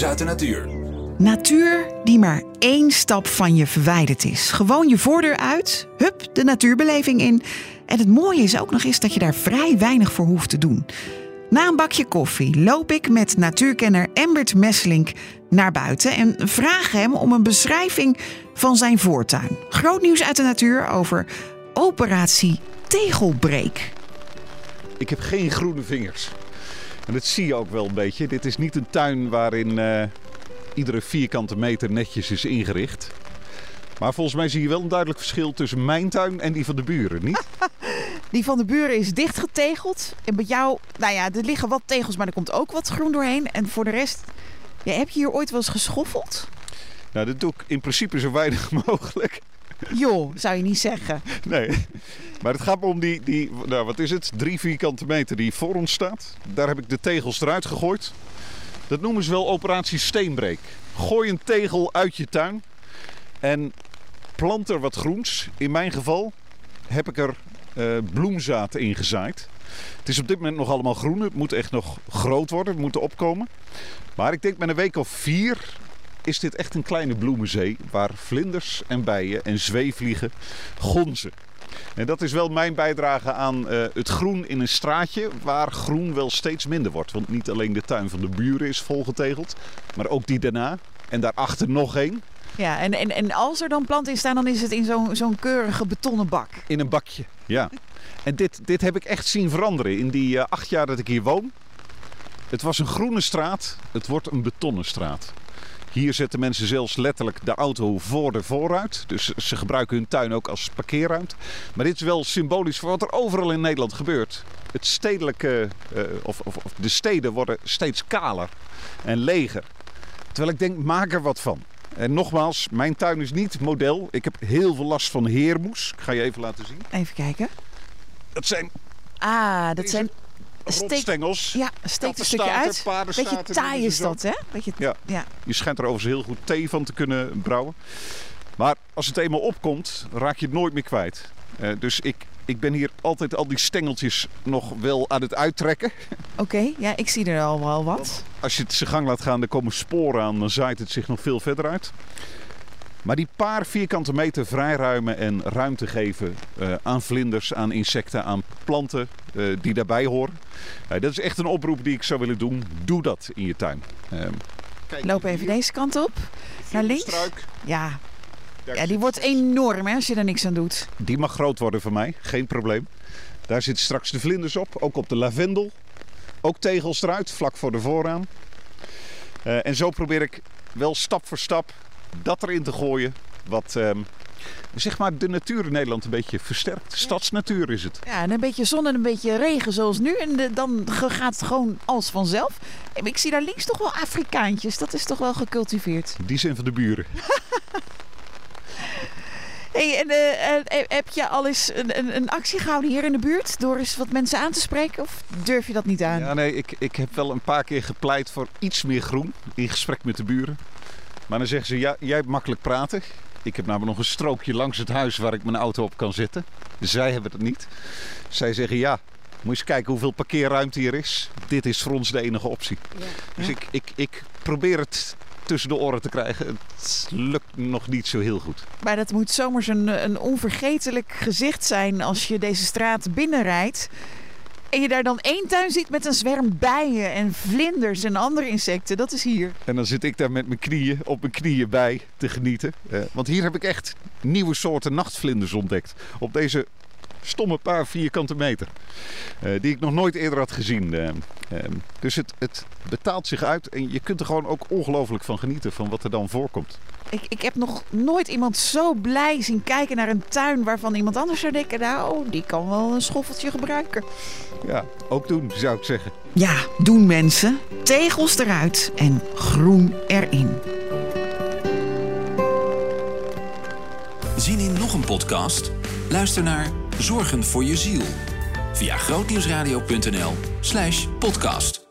nieuws uit de natuur. Natuur die maar één stap van je verwijderd is. Gewoon je voordeur uit, hup, de natuurbeleving in. En het mooie is ook nog eens dat je daar vrij weinig voor hoeft te doen. Na een bakje koffie loop ik met natuurkenner Embert Messelink naar buiten en vraag hem om een beschrijving van zijn voortuin. Groot nieuws uit de natuur over operatie Tegelbreek. Ik heb geen groene vingers. En dat zie je ook wel een beetje. Dit is niet een tuin waarin eh, iedere vierkante meter netjes is ingericht. Maar volgens mij zie je wel een duidelijk verschil tussen mijn tuin en die van de buren, niet? Die van de buren is dichtgetegeld. En bij jou, nou ja, er liggen wat tegels, maar er komt ook wat groen doorheen. En voor de rest, ja, heb je hier ooit wel eens geschoffeld? Nou, dat doe ik in principe zo weinig mogelijk. Joh, zou je niet zeggen. Nee, maar het gaat om die, die nou, wat is het, drie vierkante meter die voor ons staat. Daar heb ik de tegels eruit gegooid. Dat noemen ze wel operatie steenbreek. Gooi een tegel uit je tuin en plant er wat groens. In mijn geval heb ik er uh, bloemzaad in gezaaid. Het is op dit moment nog allemaal groen. Het moet echt nog groot worden. Het moet opkomen. Maar ik denk met een week of vier is dit echt een kleine bloemenzee waar vlinders en bijen en zweefvliegen gonzen. En dat is wel mijn bijdrage aan uh, het groen in een straatje waar groen wel steeds minder wordt. Want niet alleen de tuin van de buren is volgetegeld, maar ook die daarna. En daarachter nog één. Ja, en, en, en als er dan planten in staan, dan is het in zo'n zo'n keurige betonnen bak. In een bakje, ja. En dit, dit heb ik echt zien veranderen in die uh, acht jaar dat ik hier woon. Het was een groene straat, het wordt een betonnen straat. Hier zetten mensen zelfs letterlijk de auto voor de vooruit. Dus ze gebruiken hun tuin ook als parkeerruimte. Maar dit is wel symbolisch voor wat er overal in Nederland gebeurt. Het stedelijke, uh, of, of, of de steden worden steeds kaler en leger. Terwijl ik denk, maak er wat van. En nogmaals, mijn tuin is niet model. Ik heb heel veel last van heermoes. Ik ga je even laten zien. Even kijken. Dat zijn... Ah, dat zijn rotstengels. Ja, steekt een stukje uit. Beetje taai is dat, hè? Beetje, ja. ja. Je schijnt er overigens heel goed thee van te kunnen brouwen. Maar als het eenmaal opkomt, raak je het nooit meer kwijt. Uh, dus ik, ik ben hier altijd al die stengeltjes nog wel aan het uittrekken. Oké, okay, ja, ik zie er al wel wat. Als je het zijn gang laat gaan, dan komen sporen aan, dan zaait het zich nog veel verder uit. Maar die paar vierkante meter vrijruimen en ruimte geven uh, aan vlinders, aan insecten, aan planten uh, die daarbij horen. Uh, dat is echt een oproep die ik zou willen doen. Doe dat in je tuin. Ehm, kijk, Loop even hier. deze kant op. Naar links. Struik. Ja. ja, die wordt enorm hè, als je er niks aan doet. Die mag groot worden voor mij, geen probleem. Daar zitten straks de vlinders op, ook op de lavendel. Ook tegels eruit, vlak voor de vooraan. en zo probeer ik wel stap voor stap dat erin te gooien. Wat um, zeg maar de natuur in Nederland een beetje versterkt. Stadsnatuur is het. Ja, en een beetje zon en een beetje regen zoals nu. En de, dan gaat het gewoon als vanzelf. Ik zie daar links toch wel Afrikaantjes. Dat is toch wel gecultiveerd. Die zijn van de buren. Hey, en, uh, heb je al eens een, een, een, actie gehouden hier in de buurt door eens wat mensen aan te spreken? Of durf je dat niet aan? Ja, nee, ik, ik heb wel een paar keer gepleit voor iets meer groen in gesprek met de buren. Maar dan zeggen ze, ja, jij hebt makkelijk praten. Ik heb namelijk nog een strookje langs het huis waar ik mijn auto op kan zetten. Zij hebben het niet. Zij zeggen, ja, moet je eens kijken hoeveel parkeerruimte hier is. Dit is voor ons de enige optie. Ja. Dus Ik, ik, ik probeer het tussen de oren te krijgen. Het lukt nog niet zo heel goed. Maar dat moet zomers een, een onvergetelijk gezicht zijn als je deze straat binnenrijdt. En je daar dan één tuin ziet met een zwerm bijen en vlinders en andere insecten. Dat is hier. En dan zit ik daar met mijn knieën, op mijn knieën bij te genieten. Uh, want hier heb ik echt nieuwe soorten nachtvlinders ontdekt. Op deze stomme paar vierkante meter. Uh, die ik nog nooit eerder had gezien. Uh, dus het, het betaalt zich uit en je kunt er gewoon ook ongelooflijk van genieten van wat er dan voorkomt. Ik, ik heb nog nooit iemand zo blij zien kijken naar een tuin waarvan iemand anders zou denken: nou, die kan wel een schoffeltje gebruiken. Ja, ook doen zou ik zeggen. Ja, doen mensen. Tegels eruit en groen erin. Zien in nog een podcast? Luister naar Zorgen voor je ziel via grootnieuwsradio.nl/podcast.